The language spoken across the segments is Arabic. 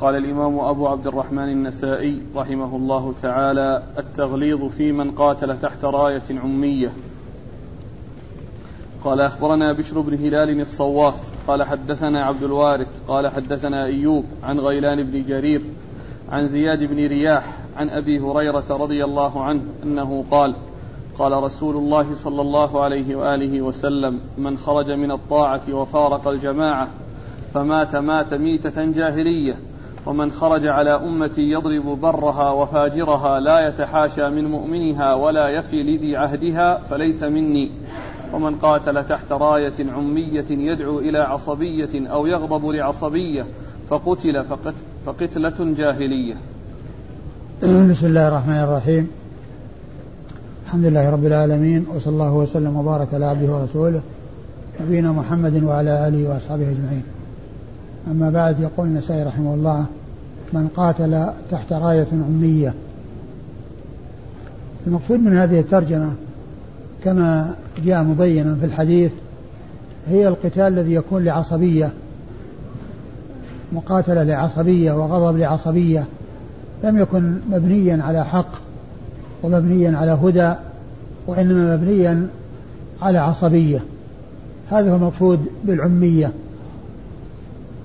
قال الإمام أبو عبد الرحمن النسائي رحمه الله تعالى التغليظ في من قاتل تحت راية عمية. قال أخبرنا بشر بن هلال الصواف. قال حدثنا عبد الوارث. قال حدثنا أيوب عن غيلان بن جرير عن زياد بن رياح عن أبي هريرة رضي الله عنه أنه قال قال رسول الله صلى الله عليه وآله وسلم من خرج من الطاعة وفارق الجماعة فمات مات ميتة جاهلية ومن خرج على أمتي يضرب برها وفاجرها لا يتحاشى من مؤمنها ولا يفي لذي عهدها فليس مني. ومن قاتل تحت راية عمية يدعو إلى عصبية أو يغضب لعصبية فقتل فقت فقتلة جاهلية. بسم الله الرحمن الرحيم. الحمد لله رب العالمين وصلى الله وسلم وبارك على عبده ورسوله نبينا محمد وعلى آله وأصحابه أجمعين. أما بعد يقول النسائي رحمه الله من قاتل تحت راية عمية المقصود من هذه الترجمة كما جاء مبينا في الحديث هي القتال الذي يكون لعصبية مقاتلة لعصبية وغضب لعصبية لم يكن مبنيا على حق ومبنيا على هدى وإنما مبنيا على عصبية. هذا هو المقصود بالعمية.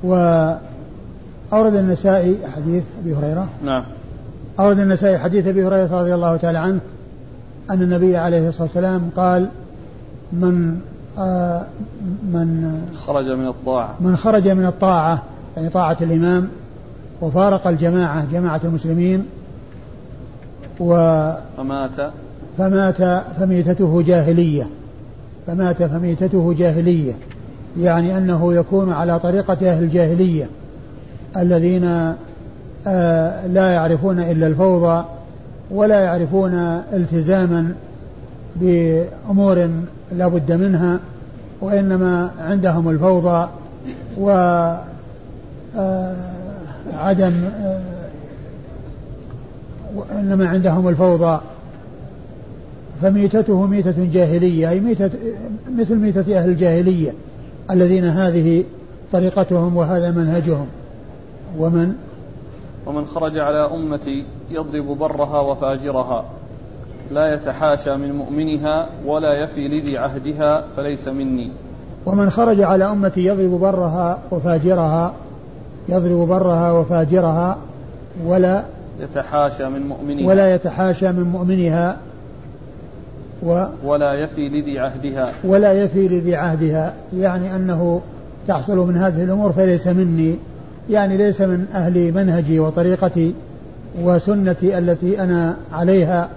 وأورد النسائي حديث أبي هريرة. نعم. أورد النسائي حديث أبي هريرة رضي الله تعالى عنه أن النبي عليه الصلاة والسلام قال من آه من خرج من الطاعة. من خرج من الطاعة يعني طاعة الإمام وفارق الجماعة جماعة المسلمين و فمات. فمات فميتته جاهلية. فمات فميتته جاهلية. يعني أنه يكون على طريقة أهل الجاهلية الذين آه لا يعرفون إلا الفوضى ولا يعرفون التزاما بأمور لا بد منها وإنما عندهم الفوضى و آه، آه، وإنما عندهم الفوضى. فميتته ميتة جاهلية أي ميتة مثل ميتة أهل الجاهلية. الذين هذه طريقتهم وهذا منهجهم. ومن؟ ومن خرج على أمتي يضرب برها وفاجرها لا يتحاشى من مؤمنها ولا يفي لذي عهدها فليس مني. ومن خرج على أمتي يضرب برها وفاجرها يضرب برها وفاجرها ولا يتحاشى من مؤمنها. ولا يتحاشى من مؤمنها و ولا يفي لذي عهدها. ولا يفي لذي عهدها. يعني أنه تحصل من هذه الأمور فليس مني. يعني ليس من أهل منهجي وطريقتي وسنتي التي أنا عليها.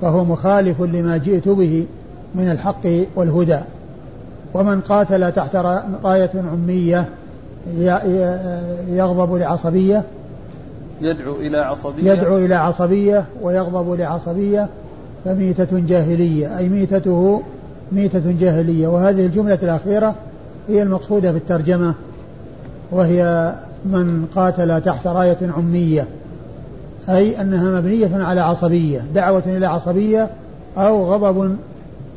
فهو مخالف لما جئت به من الحق والهدى. ومن قاتل تحت راية عمية يغضب لعصبية يدعو إلى عصبية. يدعو إلى عصبية ويغضب لعصبية فميتة جاهلية أي ميتته ميتة جاهلية. وهذه الجملة الأخيرة هي المقصودة في الترجمة وهي من قاتل تحت راية عمية أي أنها مبنية على عصبية دعوة إلى عصبية أو غضب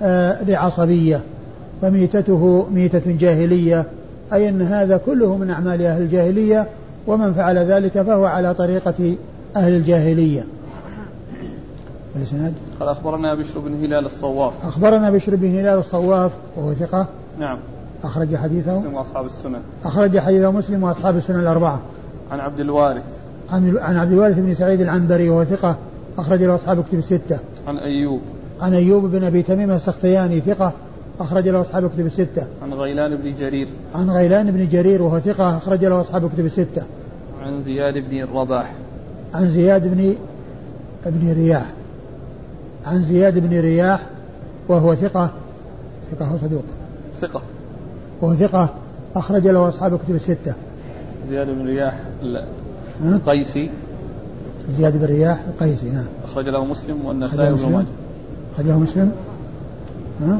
آه لعصبية. فميتته ميتة جاهلية أي أن هذا كله من أعمال أهل الجاهلية ومن فعل ذلك فهو على طريقة أهل الجاهلية. الإسناد؟ قال أخبرنا بشر بن هلال الصواف. أخبرنا بشر بن هلال الصواف وهو ثقة. نعم. أخرج حديثه. مسلم وأصحاب السنن أخرج حديثه مسلم وأصحاب السنن الأربعة. عن عبد الوارث. عن عن عبد الوارث بن سعيد العنبري وهو ثقة. أخرج له أصحاب كتب الستة. عن أيوب. عن أيوب بن أبي تميم السختياني ثقة. أخرج له أصحاب كتب الستة. عن غيلان بن جرير. عن غيلان بن جرير وهو ثقة. أخرج له أصحاب كتب الستة. عن زياد بن الرباح. عن زياد بن ابن رياح. عن زياد بن رياح وهو ثقة ثقة صدوق؟ ثقة. وهو ثقة أخرج له أصحاب كتب الستة. زياد بن رياح القيسي. زياد بن رياح القيسي نعم. أخرج له مسلم والنسائي بن ماجه. أخرج له مسلم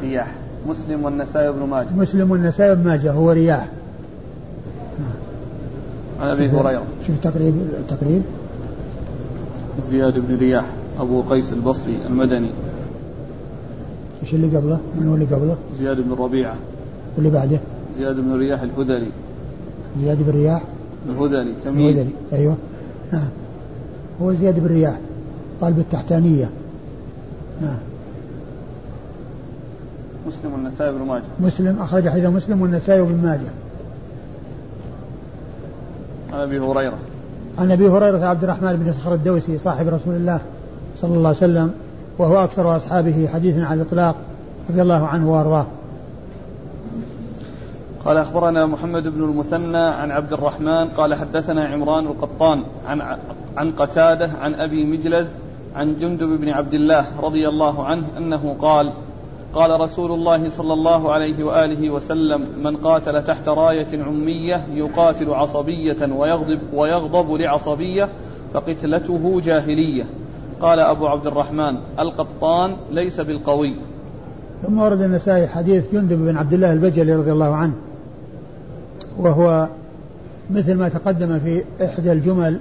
رياح. مسلم والنسائي بن ماجه. مسلم والنسائي بن ماجه هو رياح. عن أبي هريرة. شوف التقريب التقريب زياد بن رياح. أبو قيس البصري المدني. إيش اللي قبله؟ من هو اللي قبله؟ زياد بن ربيعة. واللي بعده؟ زياد بن رياح الهذلي زياد بن رياح؟ الهذلي تمييز. الهذلي أيوه. نعم هو زياد بن رياح قال بالتحتانية نعم مسلم والنسائي بن ماجه. مسلم أخرج حديث مسلم والنسائي بن ماجه. عن أبي هريرة. عن أبي هريرة عبد الرحمن بن صخر الدوسي صاحب رسول الله. صلى الله عليه وسلم وهو أكثر أصحابه حديثا على الإطلاق رضي الله عنه وأرضاه. قال أخبرنا محمد بن المثنى عن عبد الرحمن قال حدثنا عمران القطان عن عن قتادة عن أبي مجلز عن جندب بن عبد الله رضي الله عنه أنه قال قال رسول الله صلى الله عليه وآله وسلم من قاتل تحت راية عمية يقاتل عصبية ويغضب, ويغضب لعصبية فقتلته جاهلية. قال أبو عبد الرحمن القطان ليس بالقوي. ثم ورد النسائي حديث جندب بن عبد الله البجلي رضي الله عنه وهو مثل ما تقدم في إحدى الجمل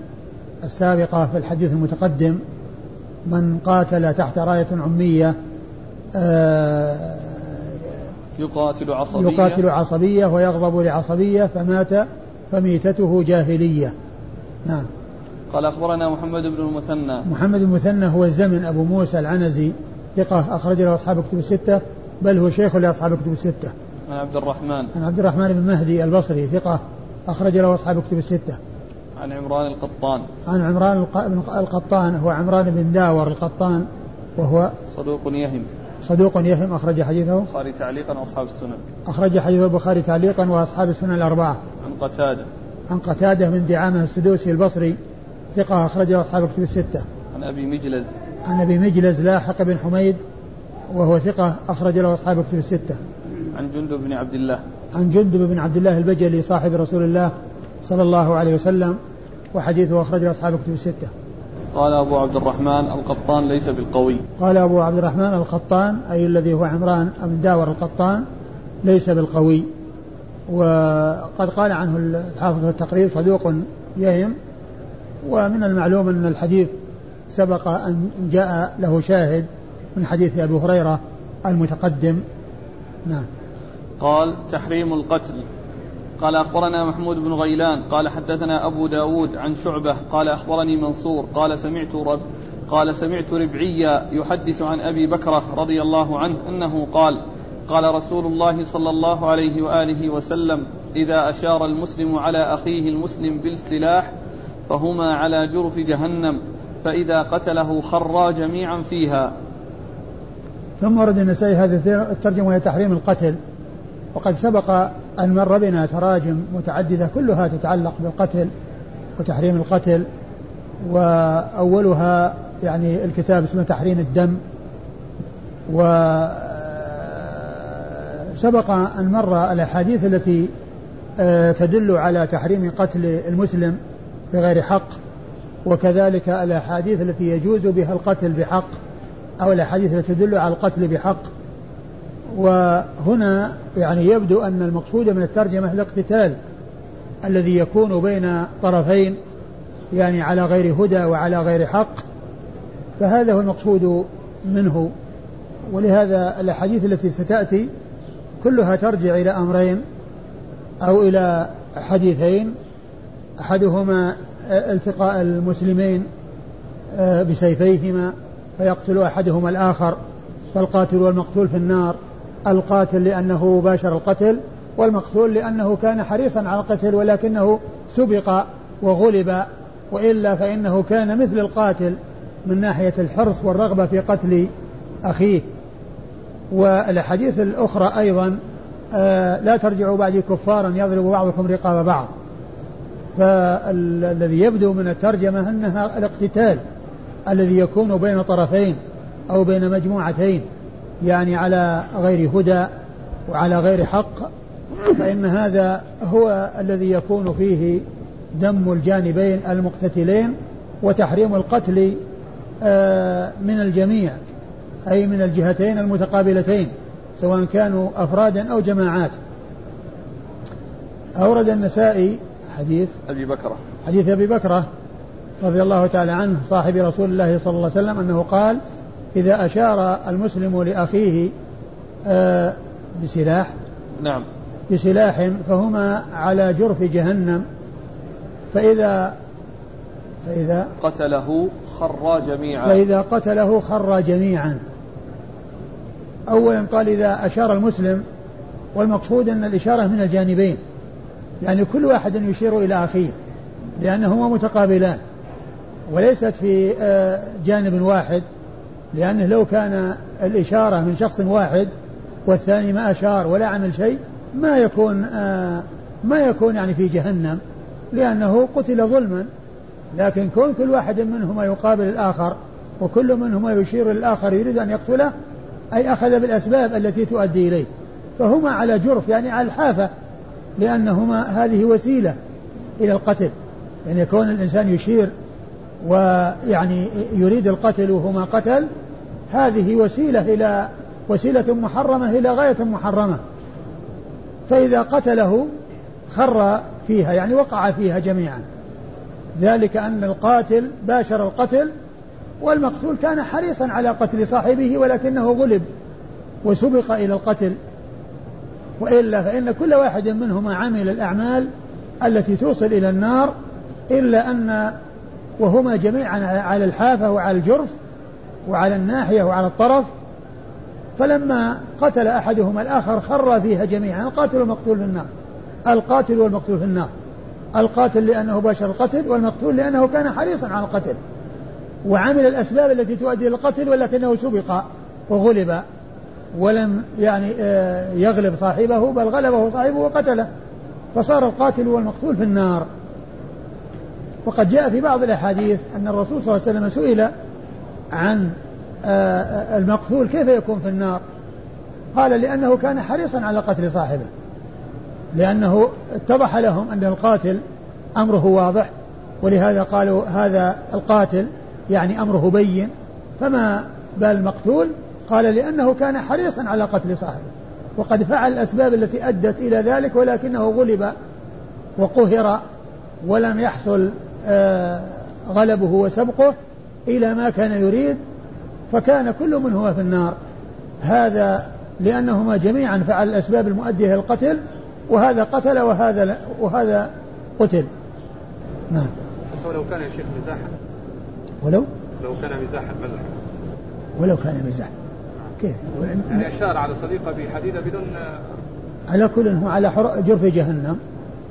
السابقة في الحديث المتقدم من قاتل تحت راية عمية آه، يقاتل عصبية. يقاتل عصبية ويغضب لعصبية فمات فميتته جاهلية. نعم. قال أخبرنا محمد بن المثنى. محمد المثنى هو الزمن أبو موسى العنزي ثقة أخرج له أصحاب كتب الستة بل هو شيخ لأصحاب كتب الستة. عن عبد الرحمن. عن عبد الرحمن بن مهدي البصري ثقة أخرج له أصحاب كتب الستة. عن عمران القطان. عن عمران القطان هو عمران بن داور القطان وهو صدوق يهم. صدوق يهم أخرج حديثه. البخاري تعليقا وأصحاب السنن. أخرج حديث البخاري تعليقا وأصحاب السنن الأربعة. عن قتادة. عن قتادة من دعامة السدوسي البصري. ثقة أخرجه أصحاب الكتب الستة. عن أبي مجلز. عن أبي مجلز لاحق بن حميد وهو ثقة أخرج له أصحاب الكتب الستة. عن جندب بن عبد الله. عن جندب بن عبد الله البجلي صاحب رسول الله صلى الله عليه وسلم وحديثه أخرجه أصحاب الكتب الستة. قال أبو عبد الرحمن القطان ليس بالقوي. قال أبو عبد الرحمن القطان أي الذي هو عمران بن داور القطان ليس بالقوي. وقد قال عنه الحافظ التقرير صدوق يهم ومن المعلوم أن الحديث سبق أن جاء له شاهد من حديث أبي هريرة المتقدم. نعم. قال تحريم القتل. قال أخبرنا محمود بن غيلان. قال حدثنا أبو داود عن شعبة. قال أخبرني منصور. قال سمعت رب قال سمعت ربعيا يحدث عن أبي بكرة رضي الله عنه أنه قال قال رسول الله صلى الله عليه وآله وسلم إذا أشار المسلم على أخيه المسلم بالسلاح فهما على جرف جهنم فإذا قتله خرا جميعا فيها. ثم ورد النسائي هذه الترجمة وهي تحريم القتل. وقد سبق أن مر بنا تراجم متعددة كلها تتعلق بالقتل وتحريم القتل وأولها يعني الكتاب اسمه تحريم الدم. وسبق أن مر الأحاديث التي آه، تدل على تحريم قتل المسلم. بغير حق وكذلك الأحاديث التي يجوز بها القتل بحق أو الأحاديث التي تدل على القتل بحق. وهنا يعني يبدو أن المقصود من الترجمة الاقتتال الذي يكون بين طرفين يعني على غير هدى وعلى غير حق. فهذا هو المقصود منه. ولهذا الأحاديث التي ستأتي كلها ترجع إلى أمرين أو إلى حديثين أحدهما التقاء المسلمين آه، بسيفيهما فيقتل أحدهما الآخر فالقاتل والمقتول في النار. القاتل لأنه باشر القتل والمقتول لأنه كان حريصا على القتل ولكنه سبق وغلب وإلا فإنه كان مثل القاتل من ناحية الحرص والرغبة في قتل أخيه. والأحاديث الأخرى أيضا آه لا ترجعوا بعدي كفارا يضرب بعضكم رقاب بعض. فالذي يبدو من الترجمة أنها الاقتتال الذي يكون بين طرفين أو بين مجموعتين يعني على غير هدى وعلى غير حق فإن هذا هو الذي يكون فيه دم الجانبين المقتتلين وتحريم القتل آه، من الجميع أي من الجهتين المتقابلتين سواء كانوا أفرادا أو جماعات. أورد النسائي حديث أبي بكرة. حديث أبي بكرة رضي الله تعالى عنه صاحب رسول الله صلى الله عليه وسلم أنه قال إذا أشار المسلم لأخيه آه، بسلاح نعم. بسلاح فهما على جرف جهنم فإذا فإذا قتله خرا جميعا. فإذا قتله خرا جميعا. أولا قال إذا أشار المسلم والمقصود أن الإشارة من الجانبين يعني كل واحد يشير إلى أخيه لأنهما متقابلان. وليست في آه، جانب واحد لأنه لو كان الإشارة من شخص واحد والثاني ما أشار ولا عمل شيء ما يكون آه، ما يكون يعني في جهنم لأنه قتل ظلما. لكن كون كل واحد منهما يقابل الآخر وكل منهما يشير للآخر يريد أن يقتله أي أخذ بالأسباب التي تؤدي إليه. فهما على جرف يعني على الحافة. لأنهما هذه وسيلة إلى القتل. يعني كون الإنسان يشير ويعني يريد القتل وهما قتل هذه وسيلة إلى وسيلة محرمة إلى غاية محرمة. فإذا قتله خر فيها يعني وقع فيها جميعا. ذلك أن القاتل باشر القتل والمقتول كان حريصا على قتل صاحبه ولكنه غلب وسبق إلى القتل. وإلا فإن كل واحد منهما عمل الأعمال التي توصل إلى النار إلا أن وهما جميعا على الحافة وعلى الجرف وعلى الناحية وعلى الطرف. فلما قتل أحدهما الآخر خر فيها جميعا. القاتل والمقتول في النار. القاتل والمقتول في النار. القاتل لأنه باشر القتل والمقتول لأنه كان حريصا على القتل. وعمل الأسباب التي تؤدي إلى القتل ولكنه سبق وغلب. ولم يعني آه، يغلب صاحبه بل غلبه صاحبه وقتله. فصار القاتل والمقتول في النار. وقد جاء في بعض الأحاديث أن الرسول صلى الله عليه وسلم سئل عن آه، آه، المقتول كيف يكون في النار. قال لأنه كان حريصا على قتل صاحبه. لأنه اتضح لهم أن القاتل أمره واضح ولهذا قالوا هذا القاتل يعني أمره بين. فما بال المقتول قال لأنه كان حريصا على قتل صاحبه وقد فعل الأسباب التي أدت إلى ذلك ولكنه غلب وقهر ولم يحصل آه، غلبه وسبقه إلى ما كان يريد فكان كل منهما في النار. هذا لأنهما جميعا فعل الأسباب المؤدية إلى القتل وهذا قتل وهذا وهذا قتل. نعم. ولو كان يا شيخ مزاحا. ولو؟ لو كان مزاحا مزحا. ولو كان مزاحا كيف؟ يعني أشار على صديقة بحديدة بدون على كل هو على جرف جهنم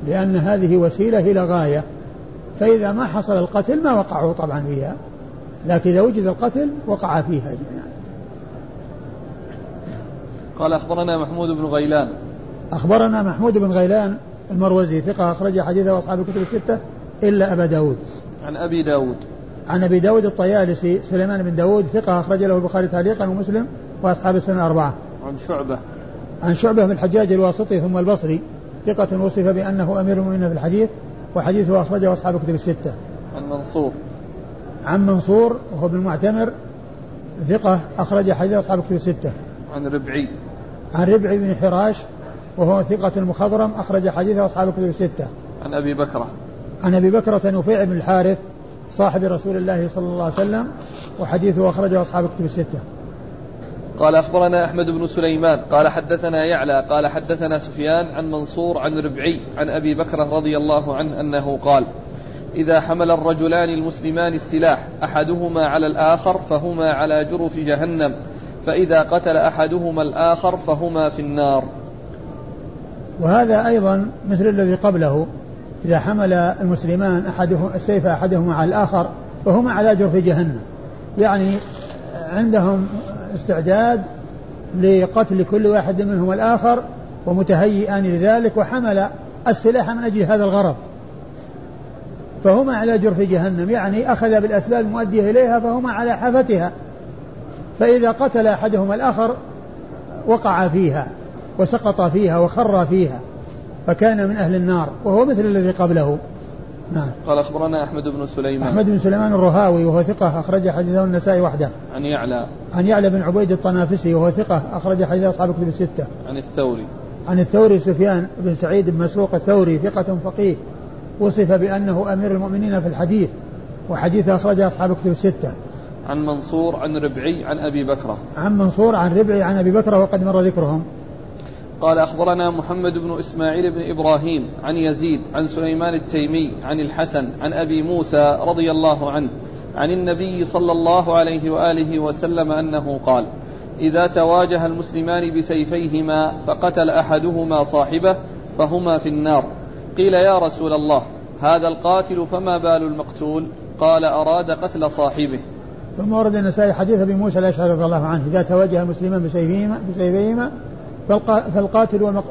لأن هذه وسيلة إلى غاية. فإذا ما حصل القتل ما وقعوا طبعا فيها لكن إذا وجد القتل وقع فيها جميعا. قال أخبرنا محمود بن غيلان. أخبرنا محمود بن غيلان المروزي ثقة أخرج حديثه أصحاب الكتب الستة إلا أبا داود. عن أبي داود. عن أبي داود الطيالسي سليمان بن داود ثقة أخرج له البخاري تعليقا ومسلم. وأصحاب السنة الأربعة عن شعبة عن شعبة بن الحجاج الواسطي ثم البصري ثقة وصف بأنه أمير المؤمنين في الحديث وحديثه أخرجه أصحاب الكتب الستة. عن منصور. عن منصور وهو ابن المعتمر ثقة أخرج حديث أصحاب الكتب الستة. عن ربعي. عن ربعي بن حراش وهو ثقة مخضرم أخرج حديثه أصحاب الكتب الستة. عن أبي بكرة. عن أبي بكرة نفيع بن الحارث صاحب رسول الله صلى الله عليه وسلم وحديثه أخرجه أصحاب الكتب الستة. قال أخبرنا أحمد بن سليمان قال حدثنا يعلى قال حدثنا سفيان عن منصور عن ربعي عن أبي بكر رضي الله عنه أنه قال إذا حمل الرجلان المسلمان السلاح أحدهما على الآخر فهما على جرف جهنم فإذا قتل أحدهما الآخر فهما في النار. وهذا أيضا مثل الذي قبله إذا حمل المسلمان أحدهم السيف أحدهما على الآخر فهما على جرف جهنم. يعني عندهم استعداد لقتل كل واحد منهم الآخر ومتهيئان لذلك وحمل السلاح من أجل هذا الغرض. فهما على جرف جهنم يعني أخذ بالأسباب المؤدية إليها فهما على حافتها فإذا قتل أحدهما الآخر وقع فيها وسقط فيها وخر فيها فكان من أهل النار وهو مثل الذي قبله. نعم. قال أخبرنا أحمد بن سليمان. أحمد بن سليمان الرهاوي وهو ثقة أخرج حديثه النسائي وحده. عن يعلى. عن يعلى بن عبيد الطنافسي وهو ثقة أخرج حديث أصحاب الكتب الستة. عن الثوري. عن الثوري سفيان بن سعيد بن مسروق الثوري ثقة فقيه. وصف بأنه أمير المؤمنين في الحديث وحديث أخرجه أصحاب الكتب الستة. عن منصور عن ربعي عن أبي بكرة. عن منصور عن ربعي عن أبي بكرة وقد مر ذكرهم. قال أخبرنا محمد بن إسماعيل بن إبراهيم عن يزيد عن سليمان التيمي عن الحسن عن أبي موسى رضي الله عنه عن النبي صلى الله عليه وآله وسلم أنه قال إذا تواجه المسلمان بسيفيهما فقتل أحدهما صاحبه فهما في النار. قيل يا رسول الله هذا القاتل فما بال المقتول؟ قال أراد قتل صاحبه. ثم ورد النسائي حديث أبي موسى الأشعري رضي الله عنه إذا تواجه المسلمان بسيفيهما بسيفيهما فالقاتل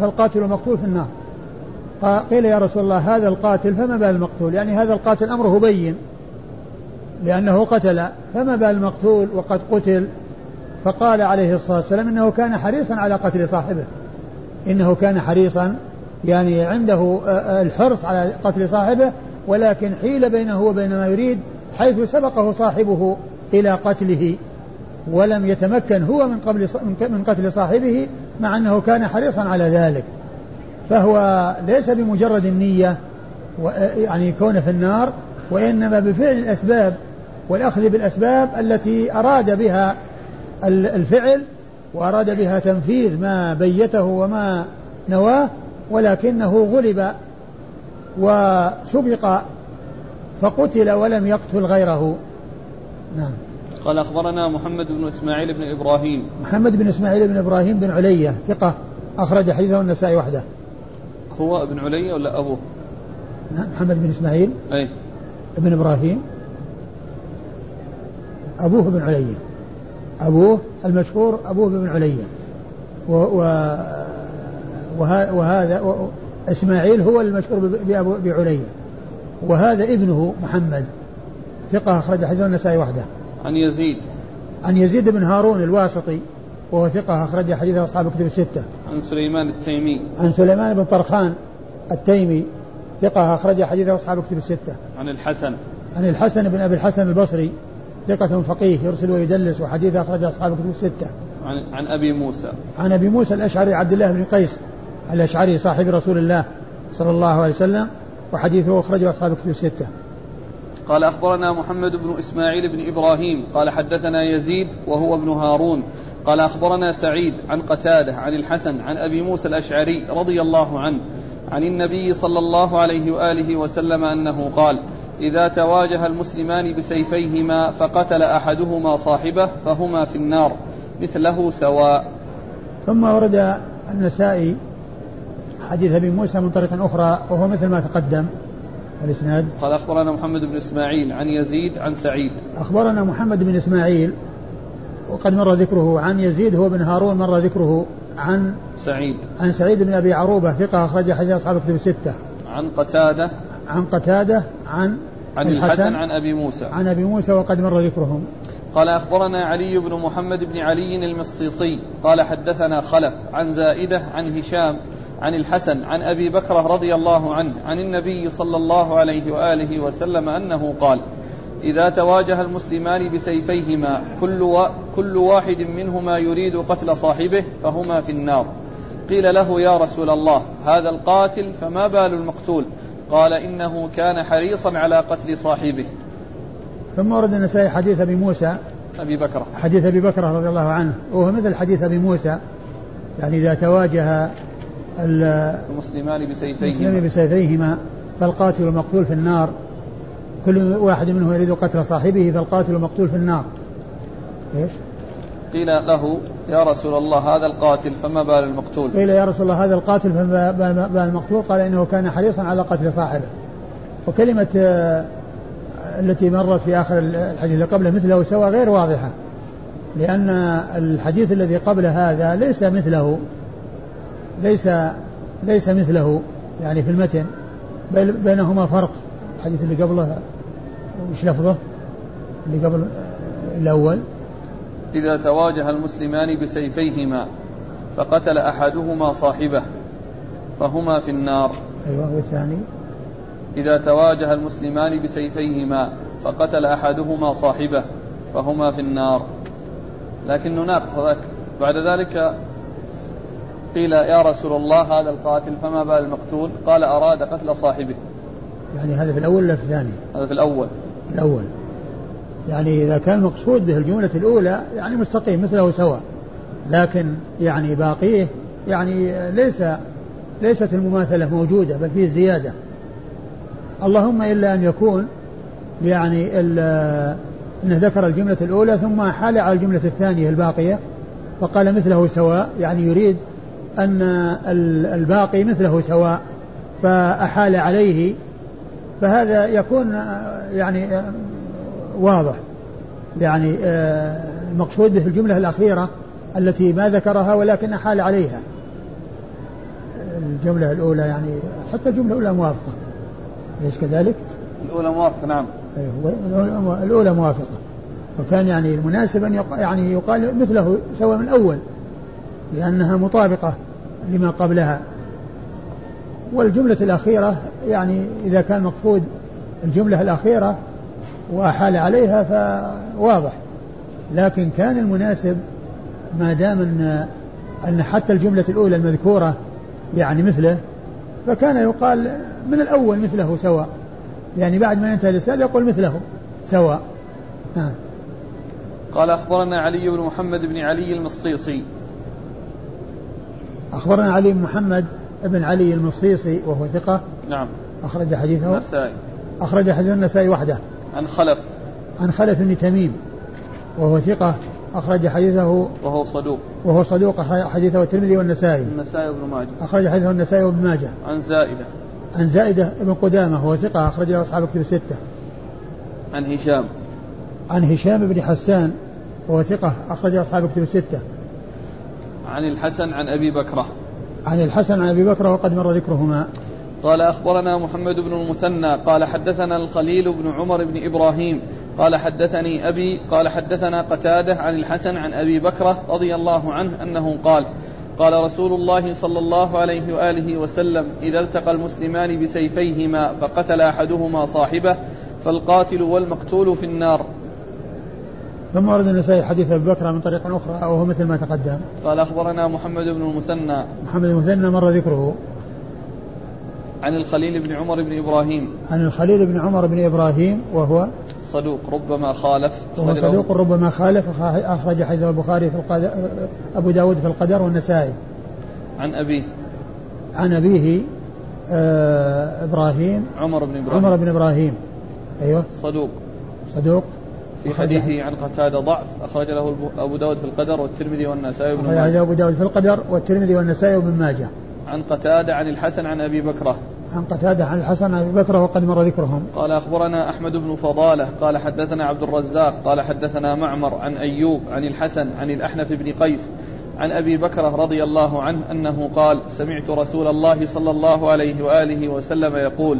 فالقاتل والمقتول في النار. قيل يا رسول الله هذا القاتل فما بال المقتول؟ يعني هذا القاتل أمره بين لأنه قتل فما بال المقتول؟ وقد قتل. فقال عليه الصلاة والسلام إنه كان حريصا على قتل صاحبه. إنه كان حريصا يعني عنده الحرص على قتل صاحبه ولكن حيل بينه وبين ما يريد حيث سبقه صاحبه إلى قتله. ولم يتمكن هو من قبل من قتل صاحبه مع أنه كان حريصا على ذلك. فهو ليس بمجرد النية يعني كونه في النار وإنما بفعل الأسباب والأخذ بالأسباب التي أراد بها الفعل وأراد بها تنفيذ ما بيته وما نواه ولكنه غلب وسبق فقتل ولم يقتل غيره. نعم. قال أخبرنا محمد بن إسماعيل بن إبراهيم. محمد بن إسماعيل بن إبراهيم بن علية ثقة أخرج حديثه النسائي وحده. هو ابن علية ولا أبوه؟ نعم محمد بن إسماعيل. أي. ابن إبراهيم. أبوه بن علية. أبوه المشهور أبوه بن علية. و, و وهذا إسماعيل هو المشهور بعلية وهذا ابنه محمد ثقة أخرج حديث النسائي وحده. عن يزيد. عن يزيد بن هارون الواسطي وهو ثقة أخرج حديث أصحاب الكتب الستة. عن سليمان التيمي. عن سليمان بن طرخان التيمي ثقة أخرج حديث أصحاب الكتب الستة. عن الحسن. عن الحسن بن أبي الحسن البصري ثقة فقيه يرسل ويدلس وحديث أخرج أصحاب الكتب الستة. عن عن أبي موسى. عن أبي موسى الأشعري عبد الله بن قيس الأشعري صاحب رسول الله صلى الله عليه وسلم وحديثه أخرجه أصحاب الكتب الستة. قال أخبرنا محمد بن إسماعيل بن إبراهيم قال حدثنا يزيد وهو ابن هارون قال أخبرنا سعيد عن قتادة عن الحسن عن أبي موسى الأشعري رضي الله عنه عن النبي صلى الله عليه وآله وسلم أنه قال إذا تواجه المسلمان بسيفيهما فقتل أحدهما صاحبه فهما في النار مثله سواء. ثم ورد النسائي حديث أبي موسى من طريق أخرى وهو مثل ما تقدم. الإسناد؟ قال أخبرنا محمد بن إسماعيل عن يزيد عن سعيد. أخبرنا محمد بن إسماعيل وقد مر ذكره عن يزيد هو بن هارون مر ذكره عن سعيد. عن سعيد بن أبي عروبة ثقة أخرج حديث أصحاب الكتب الستة. عن قتادة. عن قتادة عن عن الحسن عن أبي موسى. عن أبي موسى وقد مر ذكرهم. قال أخبرنا علي بن محمد بن علي المصيصي قال حدثنا خلف عن زائدة عن هشام عن الحسن عن أبي بكر رضي الله عنه عن النبي صلى الله عليه وآله وسلم أنه قال: إذا تواجه المسلمان بسيفيهما كل و... كل واحد منهما يريد قتل صاحبه فهما في النار. قيل له يا رسول الله هذا القاتل فما بال المقتول؟ قال إنه كان حريصا على قتل صاحبه. ثم ورد النسائي حديث أبي موسى أبي بكر حديث أبي بكر رضي الله عنه وهو مثل حديث أبي موسى يعني إذا تواجه المسلمان بسيفيهما. بسيفيهما فالقاتل والمقتول في النار. كل واحد منهم يريد قتل صاحبه فالقاتل والمقتول في النار. إيش؟ قيل له يا رسول الله هذا القاتل فما بال المقتول؟ قيل يا رسول الله هذا القاتل فما بال المقتول؟ قال إنه كان حريصا على قتل صاحبه. وكلمة آه، التي مرت في آخر الحديث اللي قبله مثله سوى غير واضحة. لأن الحديث الذي قبل هذا ليس مثله. ليس ليس مثله يعني في المتن بل بينهما فرق. الحديث اللي قبله وش لفظه؟ اللي قبل الأول. إذا تواجه المسلمان بسيفيهما فقتل أحدهما صاحبه فهما في النار. أيوه والثاني؟ إذا تواجه المسلمان بسيفيهما فقتل أحدهما صاحبه فهما في النار. لكنه ناقص بعد ذلك قيل يا رسول الله هذا القاتل فما بال المقتول؟ قال أراد قتل صاحبه. يعني هذا في الأول ولا في الثاني؟ هذا في الأول. الأول. يعني إذا كان مقصود به الجملة الأولى يعني مستقيم مثله سواء. لكن يعني باقيه يعني ليس ليست المماثلة موجودة بل فيه زيادة. اللهم إلا أن يكون يعني أنه ذكر الجملة الأولى ثم حال على الجملة الثانية الباقية فقال مثله سواء يعني يريد أن الباقي مثله سواء فأحال عليه فهذا يكون يعني واضح. يعني المقصود به الجملة الأخيرة التي ما ذكرها ولكن أحال عليها. الجملة الأولى يعني حتى الجملة الأولى موافقة. أليس كذلك؟ الأولى موافقة نعم. أيوه الأولى موافقة. وكان يعني المناسب أن يعني يقال مثله سواء من الأول لأنها مطابقة لما قبلها. والجملة الأخيرة يعني إذا كان مقصود الجملة الأخيرة وأحال عليها فواضح. لكن كان المناسب ما دام أن أن حتى الجملة الأولى المذكورة يعني مثله فكان يقال من الأول مثله سواء. يعني بعد ما ينتهي الإسناد يقول مثله سواء. نعم قال أخبرنا علي بن محمد بن علي المصيصي. أخبرنا علي بن محمد بن علي المصيصي وهو ثقة. نعم. أخرج حديثه. النسائي. أخرج حديث النسائي وحده. عن خلف. عن خلف بن تميم وهو ثقة. أخرج حديثه. وهو صدوق. وهو صدوق. حديثه الترمذي والنسائي. النسائي وابن ماجه. أخرج حديثه النسائي وابن ماجه. عن زائدة. عن زائدة بن قدامة هو ثقة. أخرج له أصحاب كتب الستة. عن هشام. عن هشام بن حسان وهو ثقة. أخرج أصحاب كتب الستة. عن الحسن عن أبي بكرة. عن الحسن عن أبي بكرة وقد مر ذكرهما. قال أخبرنا محمد بن المثنى قال حدثنا الخليل بن عمر بن إبراهيم قال حدثني أبي قال حدثنا قتادة عن الحسن عن أبي بكرة رضي الله عنه أنه قال قال رسول الله صلى الله عليه وآله وسلم إذا التقى المسلمان بسيفيهما فقتل أحدهما صاحبه فالقاتل والمقتول في النار. ثم ورد النسائي حديث أبي بكر من طريق أخرى وهو مثل ما تقدم. قال أخبرنا محمد بن المثنى. محمد بن المثنى مر ذكره. عن الخليل بن عمر بن إبراهيم. عن الخليل بن عمر بن إبراهيم وهو صدوق ربما خالف. وهو صدوق ربما خالف. أخرج حديث البخاري في القدر أبو داود في القدر والنسائي. عن أبيه. عن أبيه آه إبراهيم. عمر بن إبراهيم. عمر بن إبراهيم. أيوه. صدوق. صدوق. في حديثه عن قتادة ضعف أخرج له أبو داود في القدر والترمذي والنسائي وابن ماجه. أخرج أبو داود في القدر والترمذي والنسائي وابن ماجه. عن قتادة عن الحسن عن أبي بكرة. عن قتادة عن الحسن عن أبي بكر وقد مر ذكرهم. قال أخبرنا أحمد بن فضالة قال حدثنا عبد الرزاق قال حدثنا معمر عن أيوب عن الحسن عن الأحنف بن قيس عن أبي بكرة رضي الله عنه أنه قال سمعت رسول الله صلى الله عليه وآله وسلم يقول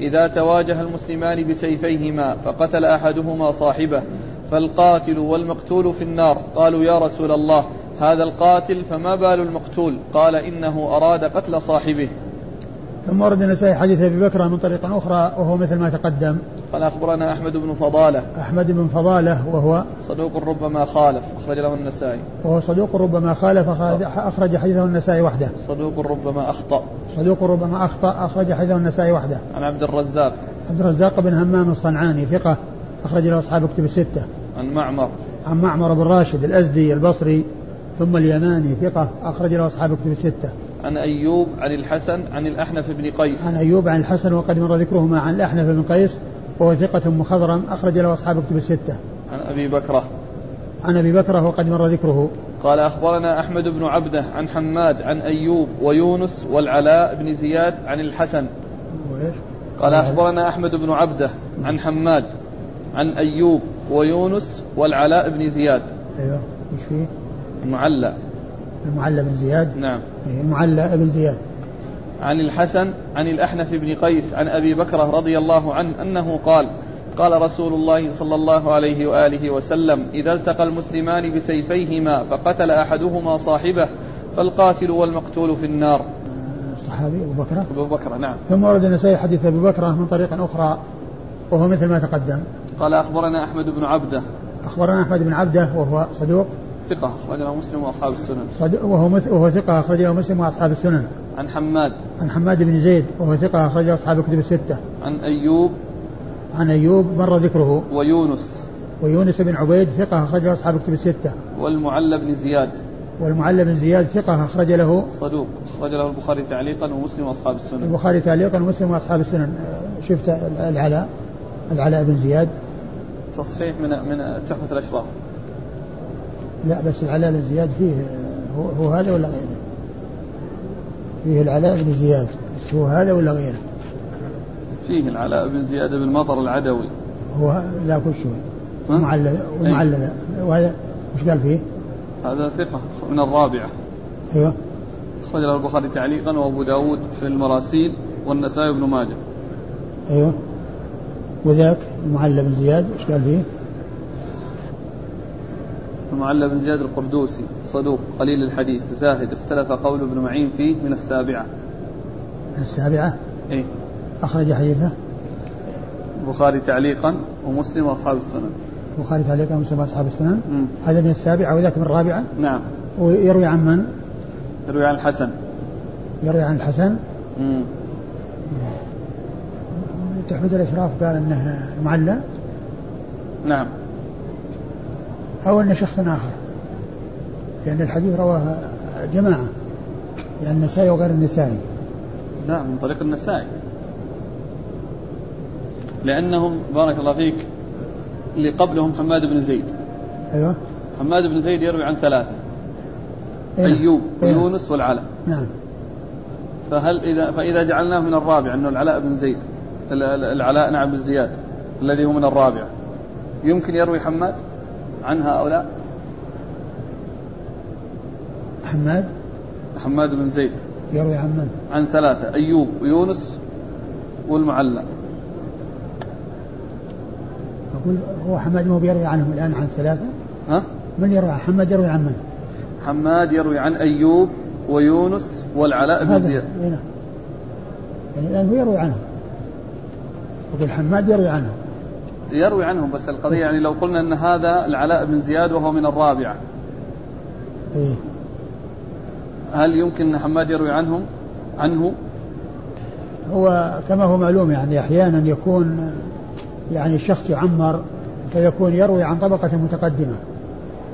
إذا تواجه المسلمان بسيفيهما فقتل أحدهما صاحبه فالقاتل والمقتول في النار. قالوا يا رسول الله هذا القاتل فما بال المقتول؟ قال إنه أراد قتل صاحبه. ثم ورد النسائي حديث أبي بكر من طريق أخرى وهو مثل ما تقدم. قال أخبرنا أحمد بن فضالة. أحمد بن فضالة وهو صدوق ربما خالف أخرج له النسائي. وهو صدوق ربما خالف اخرج, أخرج حديثه النسائي وحده. صدوق ربما أخطأ. صدوق ربما أخطأ أخرج حديثه النسائي وحده. عن عبد الرزاق. عبد الرزاق بن همام الصنعاني ثقة أخرج له أصحاب كتب الستة. عن معمر. عن معمر بن راشد الأزدي البصري ثم اليماني ثقة أخرج له أصحاب كتب الستة. عن أيوب عن الحسن عن الأحنف بن قيس عن أيوب عن الحسن وقد مر ذكرهما عن الأحنف بن قيس وهو ثقة مخضرم أخرج له أصحاب الكتب الستة. عن أبي بكرة. عن أبي بكرة وقد مر ذكره. قال أخبرنا أحمد بن عبده عن حماد عن أيوب ويونس والعلاء بن زياد عن الحسن. وإيش؟ قال أخبرنا أحمد بن عبده عن حماد عن أيوب ويونس والعلاء بن زياد. أيوه. وش فيه؟ المعلى. المعلى بن زياد؟ نعم. إيه، المعلى بن زياد. عن الحسن عن الأحنف بن قيس عن أبي بكرة رضي الله عنه أنه قال قال رسول الله صلى الله عليه وآله وسلم إذا التقى المسلمان بسيفيهما فقتل أحدهما صاحبه فالقاتل والمقتول في النار. الصحابي أبو بكر؟ أبو بكر نعم. ثم ورد النسائي حديث أبي بكر من طريق أخرى وهو مثل ما تقدم. قال أخبرنا أحمد بن عبده. أخبرنا أحمد بن عبده وهو صدوق. ثقة أخرجه مسلم وأصحاب السنن. وهو وهو ثقة أخرجه مسلم وأصحاب السنن. عن حماد. عن حماد بن زيد وهو ثقة أخرجه أصحاب الكتب الستة. عن أيوب. عن أيوب مر ذكره. ويونس. ويونس بن عبيد ثقة أخرجه أصحاب الكتب الستة. والمعلى بن زياد. والمعلى بن زياد ثقة أخرج له. صدوق. أخرج له البخاري تعليقا ومسلم وأصحاب السنن. البخاري تعليقا ومسلم وأصحاب السنن. شفت العلاء؟ العلاء بن زياد. تصحيح من من تحفة الأشراف. لا بس العلاء بن زياد فيه هو, هو هذا ولا غيره؟ فيه العلاء بن زياد هو هذا ولا غيره؟ فيه العلاء بن زياد بن مطر العدوي. هو لا كل شيء معلل ومعلل وهذا وش قال فيه؟ هذا ثقة من الرابعة. أيوه. أخرج له البخاري تعليقا وأبو داود في المراسيل والنسائي بن ماجه. أيوه. وذاك المعلى بن زياد إيش قال فيه؟ المعلى بن زياد القردوسي صدوق قليل الحديث زاهد اختلف قول ابن معين فيه من السابعة. من السابعة؟ اي أخرج حديثه؟ البخاري تعليقا ومسلم وأصحاب السنن. البخاري تعليقا ومسلم وأصحاب السنن. هذا من السابعة وذاك من الرابعة؟ نعم. ويروي عن من؟ يروي عن الحسن. يروي عن الحسن؟ مم. تحميد الأشراف قال انه معلى نعم. أو انه شخص آخر. لأن الحديث رواه جماعة يعني النسائي وغير النسائي. نعم من طريق النسائي. لأنهم بارك الله فيك اللي قبلهم حماد بن زيد. أيوه. حماد بن زيد يروي عن ثلاثة. إيه؟ أيوب إيه؟ ويونس والعلاء. نعم. فهل إذا فإذا جعلناه من الرابع انه العلاء بن زيد ال- ال- العلاء نعم بن زياد الذي هو من الرابع. يمكن يروي حماد؟ عن هؤلاء حماد؟ حماد بن زيد. يروي عن من؟ عن ثلاثة أيوب ويونس والمعلى أقول هو حماد مو بيروي عنهم الآن عن الثلاثه ها؟ من يروي؟ عن حماد يروي عن من؟ حماد يروي عن أيوب ويونس والعلاء بن زياد إيه نعم. يعني الآن هو يروي عنهم أقول حماد يروي عنهم يروي عنهم بس القضية يعني لو قلنا أن هذا العلاء بن زياد وهو من الرابعة. إيه. هل يمكن أن حماد يروي عنهم؟ عنه؟ هو كما هو معلوم يعني أحيانا يكون يعني الشخص يعمر فيكون يروي عن طبقة متقدمة.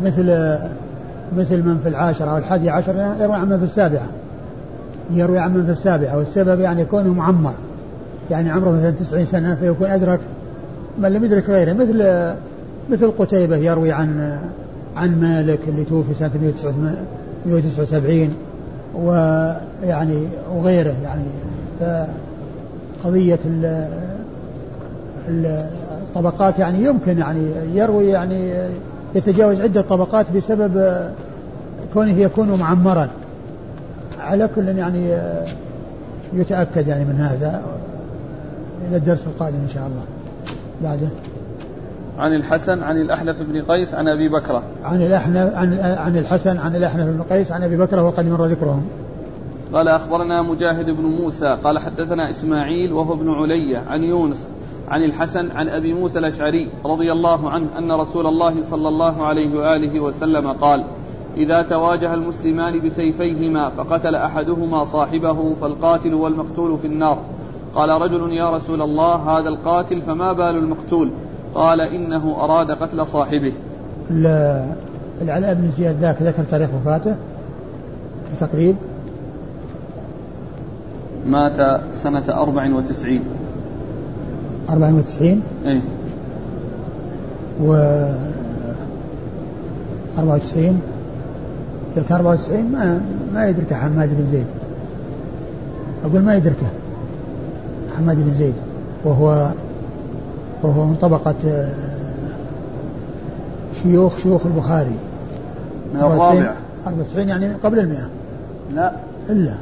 مثل مثل من في العاشرة أو الحادي عشر يروي عن من في السابعة. يروي عن من في السابعة والسبب يعني كونه معمر. يعني عمره مثلا تسعين سنة فيكون أدرك من لم يدرك غيره. مثل مثل قتيبة يروي عن عن مالك اللي توفي سنة 179 ويعني وغيره يعني. فقضية ال- ال- الطبقات يعني يمكن يعني يروي يعني يتجاوز عدة طبقات بسبب كونه يكون معمرا. على كل يعني يتأكد يعني من هذا. إلى الدرس القادم إن شاء الله. بعده. عن الحسن عن الأحنف بن قيس عن أبي بكرة عن الأحنف عن عن الحسن عن الأحنف بن قيس عن أبي بكر وقد مر ذكرهم. قال أخبرنا مجاهد بن موسى قال حدثنا إسماعيل وهو ابن علية عن يونس عن الحسن عن أبي موسى الأشعري رضي الله عنه أن رسول الله صلى الله عليه وآله وسلم قال إذا تواجه المسلمان بسيفيهما فقتل أحدهما صاحبه فالقاتل والمقتول في النار. قال رجل يا رسول الله هذا القاتل فما بال المقتول؟ قال إنه أراد قتل صاحبه. ال- العلاء بن زياد ذاك ذكر تاريخ وفاته تقريب. مات سنة أربع وتسعين. 94 إيه. و 94 إذا كان 94 ما ما يدركه حماد بن زيد. أقول ما يدركه. حماد بن زيد وهو وهو من طبقة آه، شيوخ شيوخ البخاري. من الرابع 94 يعني قبل المئة. لا. إلا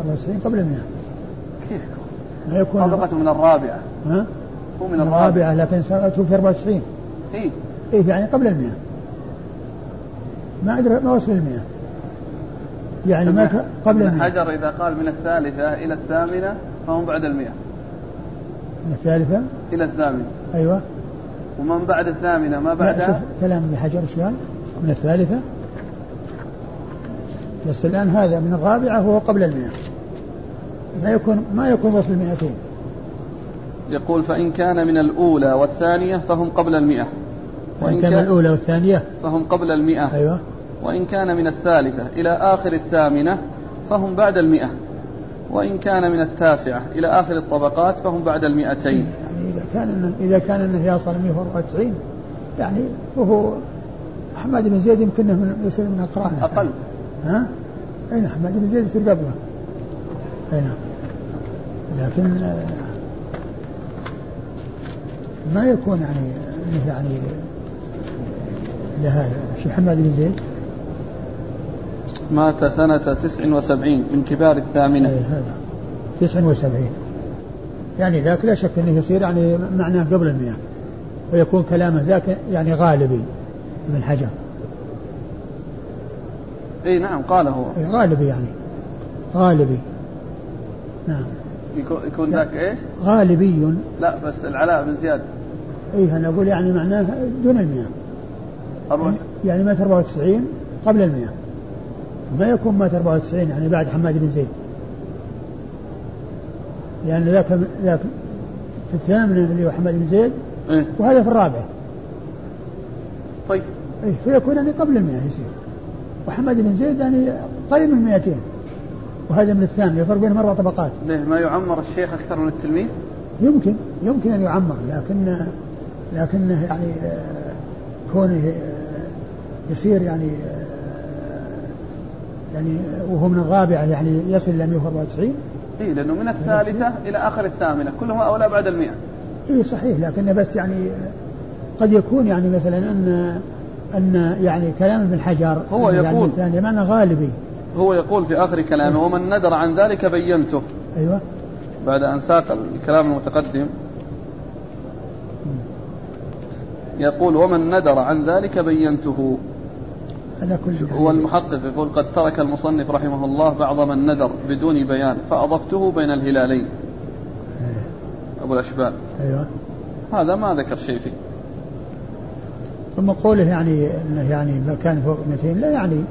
94 قبل المئة. كيف؟ ما يكون طبقة من الرابعة. ها؟ هو من الرابعة. لكن سنته في 94 إيه. إيه يعني قبل المئة. ما أدري ما وصل المئة. يعني ما قبل المئة. حجر إذا قال من الثالثة إلى الثامنة فهم بعد المئة. الثالثة؟ إلى الثامنة. أيوة. ومن بعد الثامنة ما بعدها؟ كلام ابن حجر إيش قال؟ من الثالثة؟ بس الآن هذا من الرابعة وهو قبل المئة. ما يكون ما يكون وصل المئتين يقول فإن كان من الأولى والثانية فهم قبل المئة. وإن كان الأولى والثانية؟ فهم قبل المئة. أيوة. وإن كان من الثالثة إلى آخر الثامنة فهم بعد المئة. وإن كان من التاسعة إلى آخر الطبقات فهم بعد المئتين. يعني إذا كان إذا كان أنه يصل 194 يعني فهو حماد بن زيد يمكن من يصير من أقرانه. أقل. ها؟ أي نعم حماد بن زيد؟ يصير قبله. أي نعم لكن آه، ما يكون يعني يعني لهذا. شو حماد بن زيد؟ مات سنة تسع وسبعين من كبار الثامنة. أي هذا. تسع وسبعين. يعني ذاك لا شك أنه يصير يعني معناه قبل المئة. ويكون كلامه ذاك يعني غالبي ابن حجر. إي نعم قاله هو. غالبي يعني. غالبي. نعم. يكون ذاك إيش؟ غالبي. لا بس العلاء بن زياد. اي أنا أقول يعني معناه دون المئة. يعني مات 94 قبل المئة. ما يكون مات 94 يعني بعد حماد بن زيد. لأن ذاك ذاك في الثامنة اللي هو حماد بن زيد إيه؟ وهذا في الرابعة طيب. إيه فيكون يعني قبل المئة يصير. وحماد بن زيد يعني قريب من 200 وهذا من الثامنة الفرق بينهم أربع طبقات. ليه ما يعمر الشيخ أكثر من التلميذ؟ يمكن يمكن أن يعمر لكن لكنه يعني آه، كونه آه، يصير يعني آه، يعني وهو من الرابعة يعني يصل إلى 194 إي لأنه من الثالثة إلى آخر الثامنة كلهم أولى بعد المئة. إي صحيح لكن بس يعني قد يكون يعني مثلا أن أن يعني كلام ابن حجر هو يعني يقول يعني معنى غالبي. هو يقول في آخر كلامه ومن ندر عن ذلك بينته. أيوه. بعد أن ساق الكلام المتقدم. يقول ومن ندر عن ذلك بينته. على كل هو المحقق يقول قد ترك المصنف رحمه الله بعض من نذر بدون بيان فأضفته بين الهلالين. أيه. أبو الأشبال. أيوة. هذا ما ذكر شيء فيه. ثم قوله يعني إنه يعني كان فوق 200 لا يعني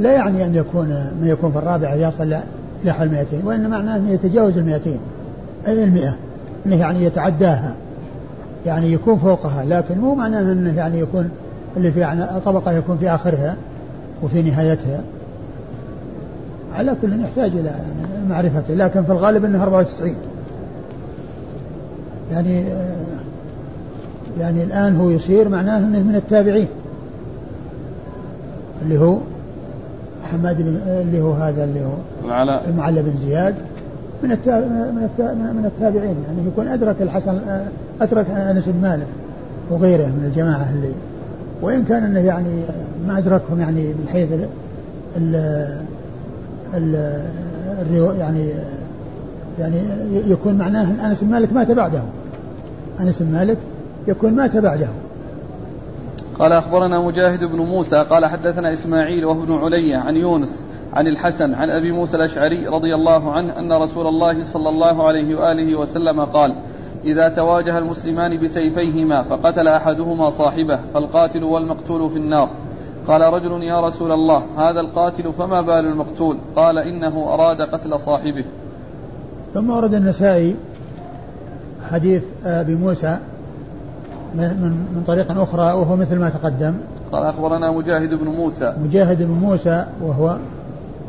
لا يعني أن يكون ما يكون في الرابعه يصل لحل 200 وان معناه أنه يتجاوز ال 200 أي ال 100 إنه يعني يتعداها يعني يكون فوقها لكن مو معناه أنه يعني يكون اللي في طبقة يكون في آخرها وفي نهايتها. على كل يحتاج إلى يعني معرفته لكن في الغالب أنه 94 يعني يعني الآن هو يصير معناه أنه من التابعين. اللي هو حماد بن اللي هو هذا اللي هو العلاء. المعلى بن زياد. من من التابعين يعني يكون أدرك الحسن أدرك أنس بن مالك وغيره من الجماعة اللي وإن كان أنه يعني ما أدركهم يعني من حيث ال ال يعني يعني يكون معناه أن أنس مالك مات بعده. أنس مالك يكون مات بعده. قال أخبرنا مجاهد بن موسى قال حدثنا إسماعيل وهو علي عن يونس عن الحسن عن أبي موسى الأشعري رضي الله عنه أن رسول الله صلى الله عليه وآله وسلم قال إذا تواجه المسلمان بسيفيهما فقتل أحدهما صاحبه فالقاتل والمقتول في النار. قال رجل يا رسول الله هذا القاتل فما بال المقتول قال إنه أراد قتل صاحبه. ثم ورد النسائي حديث أبي موسى من, من طريق أخرى وهو مثل ما تقدم. قال أخبرنا مجاهد بن موسى. مجاهد بن موسى وهو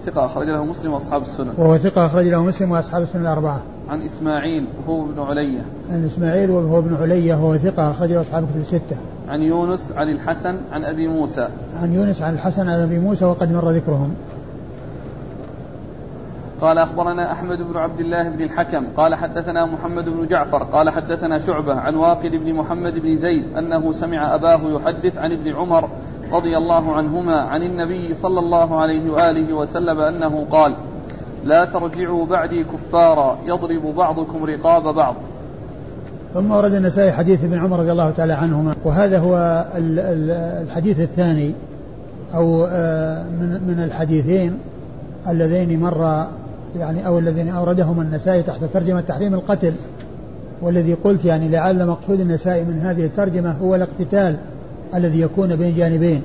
ثقة أخرج له مسلم وأصحاب السنن. وهو ثقة أخرج له مسلم وأصحاب السنن الأربعة. عن إسماعيل وهو ابن علية. عن إسماعيل وهو ابن علية وهو ثقة أخرجه أصحاب الكتب الستة. عن يونس عن الحسن عن أبي موسى. عن يونس عن الحسن عن أبي موسى وقد مر ذكرهم. قال أخبرنا أحمد بن عبد الله بن الحكم. قال حدثنا محمد بن جعفر. قال حدثنا شعبة عن واقد بن محمد بن زيد أنه سمع أباه يحدث عن ابن عمر رضي الله عنهما عن النبي صلى الله عليه وآله وسلم أنه قال لا ترجعوا بعدي كفارا يضرب بعضكم رقاب بعض. ثم ورد النسائي حديث ابن عمر رضي الله تعالى عنهما وهذا هو الحديث الثاني أو آه، من من الحديثين اللذين مر يعني أو الذين أوردهما النسائي تحت ترجمة تحريم القتل. والذي قلت يعني لعل مقصود النسائي من هذه الترجمة هو الاقتتال الذي يكون بين جانبين.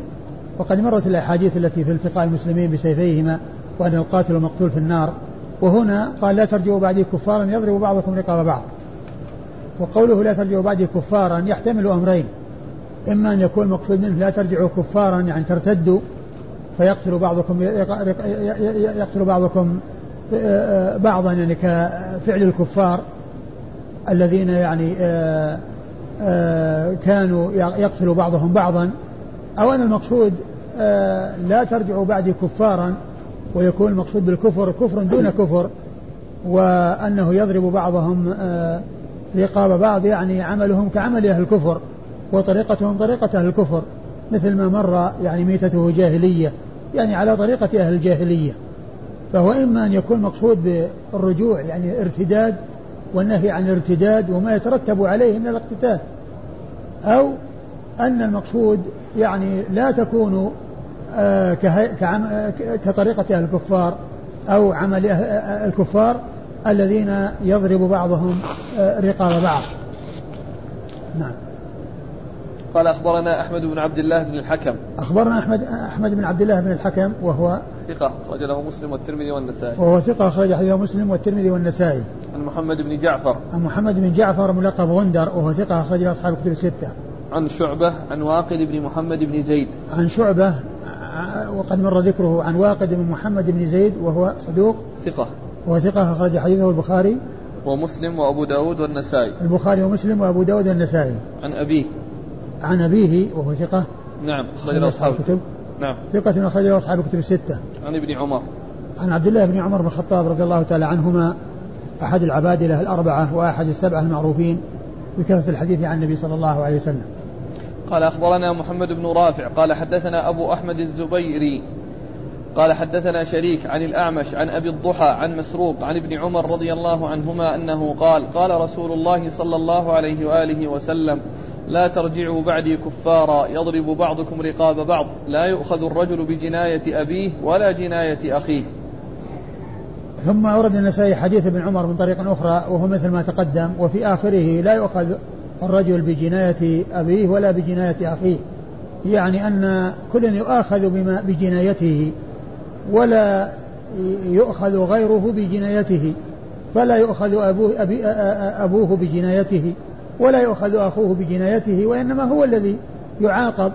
وقد مرت الأحاديث التي في التقاء المسلمين بسيفيهما وأن القاتل المقتول في النار. وهنا قال لا ترجعوا بعدي كفارا يضرب بعضكم رقاب بعض. وقوله لا ترجعوا بعدي كفارا يحتمل أمرين. إما أن يكون المقصود منه لا ترجعوا كفارا يعني ترتدوا فيقتل بعضكم يقتل بعضكم بعضا يعني كفعل الكفار الذين يعني كانوا يقتل بعضهم بعضا. أو أن المقصود لا ترجعوا بعدي كفارا ويكون المقصود بالكفر كفر دون كفر وأنه يضرب بعضهم رقاب بعض يعني عملهم كعمل أهل الكفر وطريقتهم طريقة أهل الكفر مثل ما مر يعني ميتته جاهلية يعني على طريقة أهل الجاهلية. فهو إما أن يكون مقصود بالرجوع يعني ارتداد والنهي عن الارتداد وما يترتب عليه من الاقتتال أو أن المقصود يعني لا تكون آه، كطريقة أهل الكفار أو عمل الكفار الذين يضرب بعضهم آه، رقاب بعض. نعم. قال أخبرنا أحمد بن عبد الله بن الحكم. أخبرنا أحمد أحمد بن عبد الله بن الحكم وهو ثقة أخرج له مسلم والترمذي والنسائي. وهو ثقة أخرج له مسلم والترمذي والنسائي. عن محمد بن جعفر. عن محمد بن جعفر ملقب غندر وهو ثقة أخرج له أصحاب كتب الستة. عن شعبة عن واقد بن محمد بن زيد. عن شعبة وقد مر ذكره عن واقد بن محمد بن زيد وهو صدوق. ثقة. وهو ثقة أخرج حديثه البخاري. ومسلم وأبو داود والنسائي. البخاري ومسلم وأبو داود والنسائي. عن أبيه. عن أبيه وهو ثقة. نعم أخرج له أصحاب الكتب. نعم. ثقة أخرج له أصحاب الكتب الستة. عن ابن عمر. عن عبد الله بن عمر بن الخطاب رضي الله تعالى عنهما. أحد العبادلة الأربعة وأحد السبعة المعروفين بكثرة الحديث عن النبي صلى الله عليه وسلم. قال أخبرنا محمد بن رافع قال حدثنا أبو أحمد الزبيري قال حدثنا شريك عن الأعمش عن أبي الضحى عن مسروق عن ابن عمر رضي الله عنهما أنه قال قال رسول الله صلى الله عليه وآله وسلم لا ترجعوا بعدي كفارا يضرب بعضكم رقاب بعض لا يؤخذ الرجل بجناية أبيه ولا جناية أخيه ثم أورد النسائي حديث ابن عمر من طريق أخرى وهو مثل ما تقدم وفي آخره لا يؤخذ الرجل بجناية أبيه ولا بجناية أخيه. يعني أن كل يؤاخذ بما بجنايته ولا يؤخذ غيره بجنايته. فلا يؤخذ أبوه, أبي أبوه بجنايته ولا يؤخذ أخوه بجنايته وإنما هو الذي يعاقب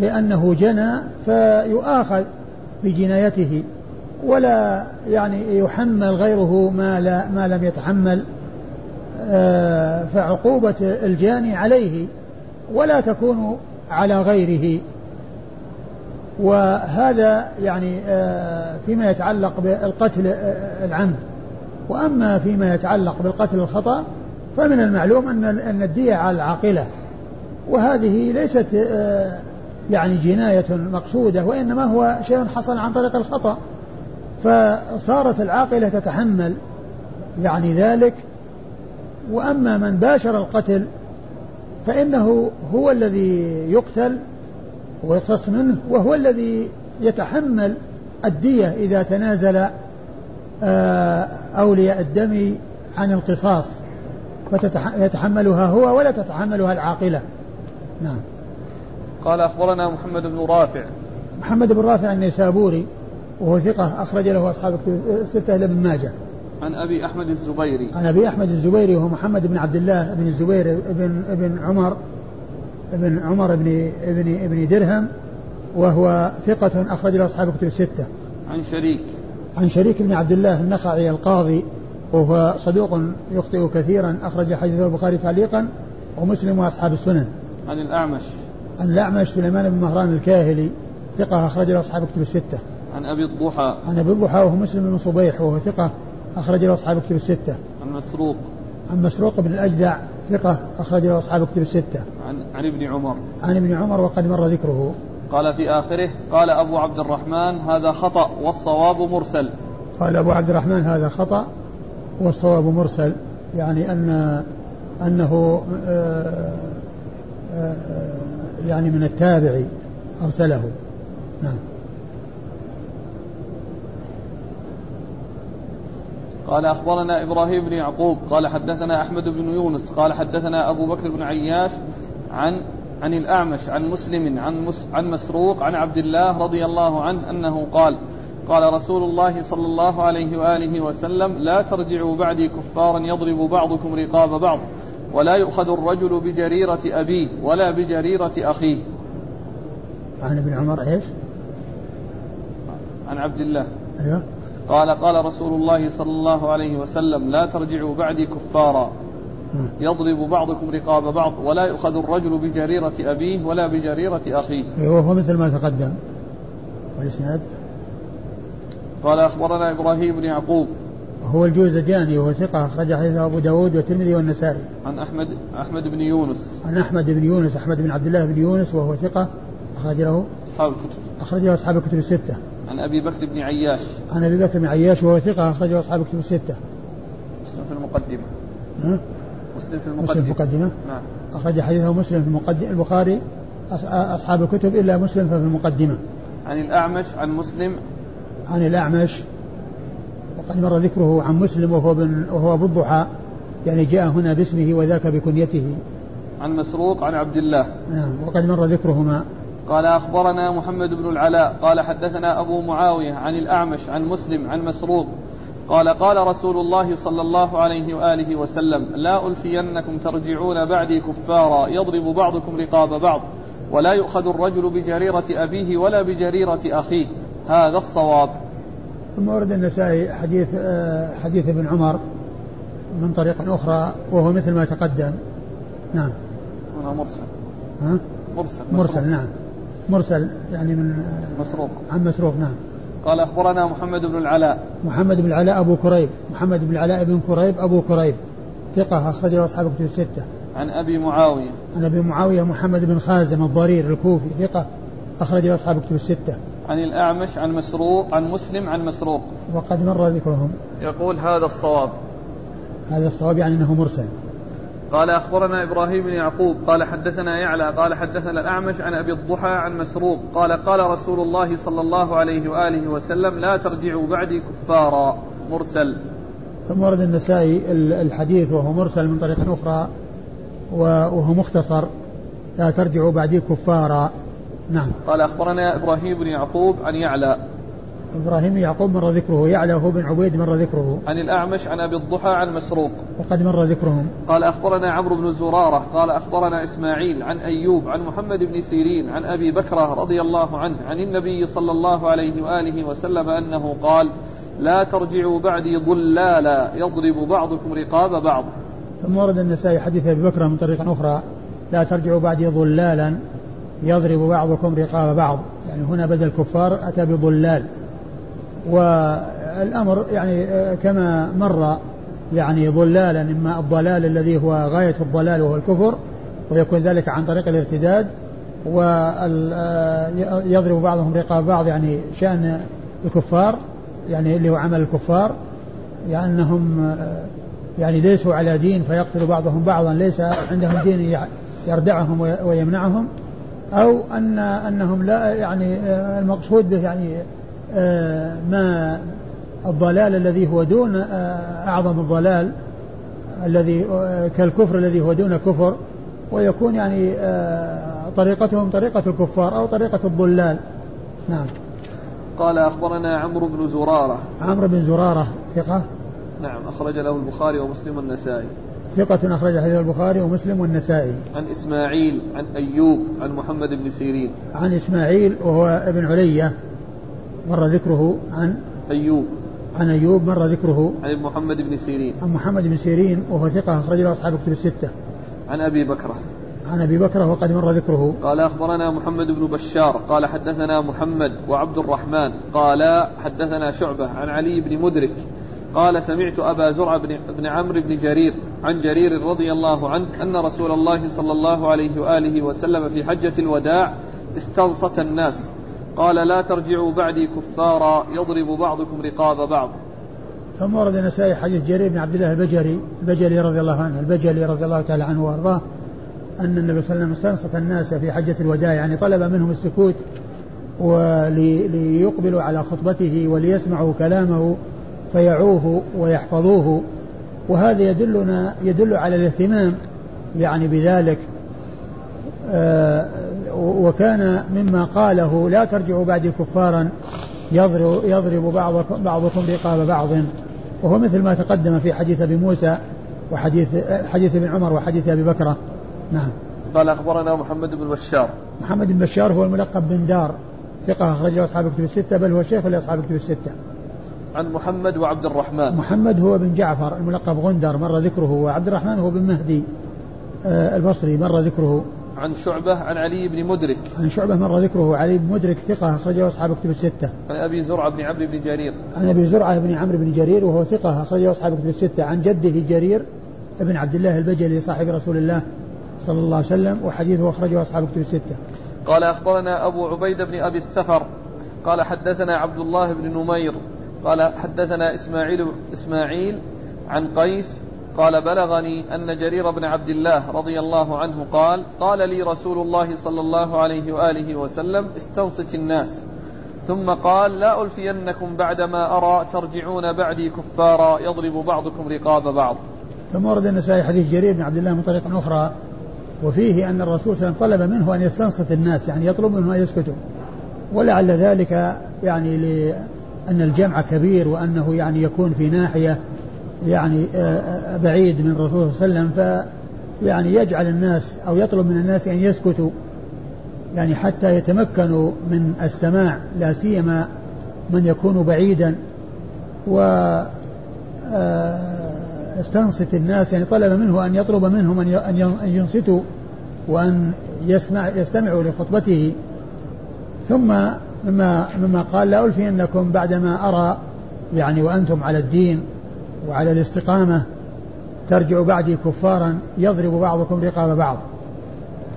لأنه جنى فيؤاخذ بجنايته. ولا يعني يحمل غيره ما لا ما لم يتحمل. فعقوبة الجاني عليه ولا تكون على غيره. وهذا يعني آه، فيما يتعلق بالقتل آه، العمد. وأما فيما يتعلق بالقتل الخطأ فمن المعلوم أن أن الدية على العاقلة. وهذه ليست يعني جناية مقصودة وإنما هو شيء حصل عن طريق الخطأ. فصارت العاقلة تتحمل يعني ذلك وأما من باشر القتل فإنه هو الذي يقتل ويقتص منه وهو الذي يتحمل الدية إذا تنازل آه، أولياء الدم عن القصاص فيتحملها هو ولا تتحملها العاقلة. نعم. قال أخبرنا محمد بن رافع. محمد بن رافع النيسابوري وهو ثقة أخرج له أصحاب الستة إلى ابن ماجه. عن أبي أحمد الزبيري. عن أبي أحمد الزبيري وهو محمد بن عبد الله بن الزبير بن ابن عمر ابن عمر بن ابن ابن درهم وهو ثقة أخرج له أصحاب الكتب الستة. عن شريك. عن شريك بن عبد الله النخعي القاضي وهو صدوق يخطئ كثيرا أخرج حديثه البخاري تعليقا ومسلم وأصحاب السنن. عن الأعمش. عن الأعمش سليمان بن مهران الكاهلي ثقة أخرج له أصحاب الكتب الستة. عن أبي الضحى عن أبي الضحى وهو مسلم بن صبيح وهو ثقة أخرج له أصحاب كتب الستة. عن مسروق. عن مسروق بن الأجدع ثقة أخرج له أصحاب كتب الستة. عن عن ابن عمر. عن ابن عمر وقد مر ذكره. قال في آخره قال أبو عبد الرحمن هذا خطأ والصواب مرسل. قال أبو عبد الرحمن هذا خطأ والصواب مرسل. يعني أن أنه آه، آه، يعني من التابعي أرسله. نعم. قال أخبرنا إبراهيم بن يعقوب قال حدثنا أحمد بن يونس قال حدثنا أبو بكر بن عياش عن عن الأعمش عن مسلم عن مس عن مسروق عن عبد الله رضي الله عنه أنه قال قال رسول الله صلى الله عليه وآله وسلم لا ترجعوا بعدي كفارا يضرب بعضكم رقاب بعض ولا يؤخذ الرجل بجريرة أبيه ولا بجريرة أخيه. عن ابن عمر إيش؟ عن عبد الله. أيوه. قال قال رسول الله صلى الله عليه وسلم لا ترجعوا بعدي كفارا. يضرب بعضكم رقاب بعض ولا يؤخذ الرجل بجريرة أبيه ولا بجريرة أخيه. وهو مثل ما تقدم. والإسناد؟ قال أخبرنا إبراهيم بن يعقوب. هو الجوزجاني وهو ثقة أخرج حديثه أبو داود والترمذي والنسائي. عن أحمد أحمد بن يونس. عن أحمد بن يونس أحمد بن عبد الله بن يونس وهو ثقة أخرج له. أصحاب الكتب. أخرج له أصحاب الكتب الستة. عن أبي بكر بن عياش. عن أبي بكر بن عياش وهو ثقة أخرجه أصحاب الكتب الستة. مسلم في المقدمة. ها؟ مسلم في المقدمة مسلم في المقدمة. نعم. أخرج حديثه مسلم في المقدمة. البخاري أص- أصحاب الكتب إلا مسلم ففي المقدمة. عن الأعمش عن مسلم. عن الأعمش وقد مر ذكره عن مسلم وهو بن وهو أبو الضحى. يعني جاء هنا باسمه وذاك بكنيته. عن مسروق عن عبد الله. نعم وقد مر ذكرهما. قال أخبرنا محمد بن العلاء قال حدثنا أبو معاوية عن الأعمش عن مسلم عن مسروق قال قال رسول الله صلى الله عليه وآله وسلم لا ألفينكم ترجعون بعدي كفارا يضرب بعضكم رقاب بعض ولا يؤخذ الرجل بجريرة أبيه ولا بجريرة أخيه هذا الصواب. ثم ورد النسائي حديث آه، حديث ابن عمر من طريق أخرى وهو مثل ما تقدم. نعم. هنا مرسل. ها؟ مرسل. مرسل نعم. مرسل يعني من مسروق. عن مسروق نعم. قال أخبرنا محمد بن العلاء. محمد بن العلاء أبو كريب. محمد بن العلاء بن كريب أبو كريب. ثقة أخرج له أصحاب الكتب الستة. عن أبي معاوية. عن أبي معاوية محمد بن خازم الضرير الكوفي. ثقة أخرج له أصحاب الكتب الستة. عن الأعمش عن مسروق عن مسلم عن مسروق. وقد مر ذكرهم. يقول هذا الصواب. هذا الصواب يعني أنه مرسل. قال أخبرنا إبراهيم بن يعقوب قال حدثنا يعلى قال حدثنا الأعمش عن أبي الضحى عن مسروق قال قال رسول الله صلى الله عليه وآله وسلم لا ترجعوا بعدي كفارا. مرسل. ثم ورد النسائي ال- الحديث وهو مرسل من طريق أخرى وهو مختصر لا ترجعوا بعدي كفارا. نعم. قال أخبرنا إبراهيم بن يعقوب عن يعلى. إبراهيم يعقوب مر ذكره يعلى هو بن عبيد مر ذكره. عن الأعمش عن أبي الضحى عن مسروق. وقد مر ذكرهم. قال أخبرنا عمرو بن زرارة قال أخبرنا إسماعيل عن أيوب عن محمد بن سيرين عن أبي بكرة رضي الله عنه عن النبي صلى الله عليه وآله وسلم أنه قال لا ترجعوا بعدي ضلالا يضرب بعضكم رقاب بعض. ثم ورد النسائي حديث أبي بكر من طريق أخرى لا ترجعوا بعدي ضلالا يضرب بعضكم رقاب بعض. يعني هنا بدل كفار أتى بضلال. والأمر يعني آه، كما مر يعني ضلالا إما الضلال الذي هو غاية الضلال وهو الكفر ويكون ذلك عن طريق الارتداد ويضرب بعضهم رقاب بعض يعني شأن الكفار يعني اللي هو عمل الكفار لأنهم آه، يعني ليسوا على دين فيقتل بعضهم بعضا ليس عندهم دين يردعهم وي- ويمنعهم أو ان أنهم لا يعني آه، المقصود به يعني آه، ما الضلال الذي هو دون آه، أعظم الضلال الذي آه، كالكفر الذي هو دون كفر ويكون يعني آه، طريقتهم طريقة الكفار أو طريقة الضلال. نعم. قال أخبرنا عمرو بن زرارة. عمرو بن زرارة ثقة؟ نعم أخرج له البخاري ومسلم والنسائي. ثقة أخرج حديث البخاري ومسلم والنسائي. عن إسماعيل عن أيوب عن محمد بن سيرين. عن إسماعيل وهو ابن علية. مر ذكره عن أيوب. عن أيوب مر ذكره عن محمد بن سيرين. عن محمد بن سيرين وهو ثقة أخرج له أصحاب كتب الستة. عن أبي بكرة. عن أبي بكر وقد مر ذكره. قال أخبرنا محمد بن بشار. قال حدثنا محمد وعبد الرحمن. قال حدثنا شعبة عن علي بن مدرك. قال سمعت أبا زرع بن, بن عمرو بن جرير عن جرير رضي الله عنه أن رسول الله صلى الله عليه وآله وسلم في حجة الوداع استنصت الناس. قال لا ترجعوا بعدي كفارا يضرب بعضكم رقاب بعض. ثم ورد النسائي حديث جرير بن عبد الله البجلي البجلي رضي الله عنه البجلي رضي الله تعالى عنه وارضاه أن النبي صلى الله عليه وسلم استنصت الناس في حجة الوداع يعني طلب منهم السكوت وليقبلوا على خطبته وليسمعوا كلامه فيعوه ويحفظوه. وهذا يدلنا يدل على الاهتمام يعني بذلك آه، وكان مما قاله لا ترجعوا بعدي كفارا يضرب, يضرب بعضكم, بعضكم رقاب بعض. وهو مثل ما تقدم في حديث أبي موسى وحديث حديث ابن عمر وحديث أبي بكره نعم. قال أخبرنا محمد بن بشار. محمد بن بشار هو الملقب بن دار. ثقة أخرجه أصحاب الكتب الستة بل هو شيخ لأصحاب الكتب الستة. عن محمد وعبد الرحمن. محمد هو بن جعفر الملقب غندر مر ذكره وعبد الرحمن هو بن مهدي آه، البصري مر ذكره. عن شعبة عن علي بن مدرك. عن شعبة مر ذكره علي بن مدرك ثقة أخرجه أصحاب الكتب الستة. عن أبي زرعة بن عمرو بن جرير. عن أبي زرعة بن عمرو بن جرير وهو ثقة أخرجه أصحاب الكتب الستة. عن جده جرير ابن عبد الله البجلي صاحب رسول الله صلى الله عليه وسلم وحديثه أخرجه أصحاب الكتب الستة. قال أخبرنا أبو عبيد بن أبي السفر. قال حدثنا عبد الله بن نمير. قال حدثنا إسماعيل إسماعيل عن قيس قال بلغني أن جرير بن عبد الله رضي الله عنه قال قال لي رسول الله صلى الله عليه وآله وسلم استنصت الناس. ثم قال لا ألفينكم بعدما أرى ترجعون بعدي كفارا يضرب بعضكم رقاب بعض. ثم ورد النسائي حديث جرير بن عبد الله من طريق أخرى وفيه أن الرسول صلى الله عليه وسلم طلب منه أن يستنصت الناس يعني يطلب منه أن يسكتوا. ولعل ذلك يعني لأن الجمع كبير وأنه يعني يكون في ناحية يعني آه، آه، بعيد من الرسول صلى الله عليه وسلم فيعني يجعل الناس أو يطلب من الناس أن يسكتوا يعني حتى يتمكنوا من السماع لا سيما من يكون بعيدا و آه، استنصت الناس يعني طلب منه أن يطلب منهم أن ينصتوا وأن يسمع يستمعوا لخطبته. ثم مما مما قال لا ألفينكم بعدما أرى يعني وأنتم على الدين. وعلى الاستقامة ترجع بعدي كفارا يضرب بعضكم رقاب بعض.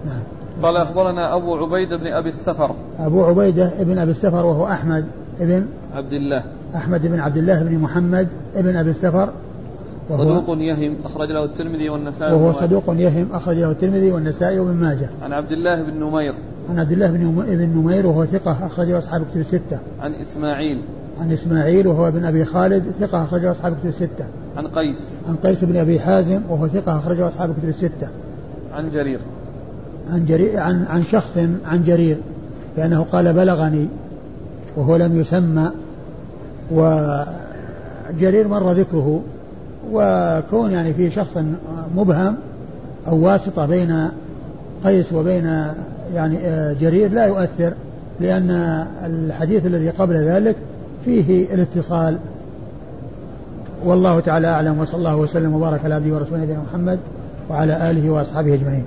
نعم. قال أخبرنا أبو عبيدة بن أبي السفر. أبو عبيدة بن أبي السفر وهو أحمد بن عبد الله. أحمد بن عبد الله بن محمد بن أبي السفر. صدوق يهم أخرج له الترمذي والنسائي وهو صدوق يهم أخرج له الترمذي والنسائي وابن ماجه. عن عبد الله بن نمير. عن عبد الله بن نمير وهو ثقة أخرجه أصحاب الكتب الستة. عن إسماعيل. عن إسماعيل وهو ابن أبي خالد ثقة أخرجه أصحاب الكتب الستة. عن قيس. عن قيس بن أبي حازم وهو ثقة أخرجه أصحاب الكتب الستة. عن جرير. عن جرير عن عن شخص عن جرير لأنه قال بلغني وهو لم يسمى وجرير مر ذكره وكون يعني في شخص مبهم أو واسطة بين قيس وبين يعني آه، جرير لا يؤثر لأن الحديث الذي قبل ذلك فيه الاتصال. والله تعالى أعلم وصلى الله وسلم وبارك على عبده ورسوله نبينا محمد وعلى آله وأصحابه أجمعين.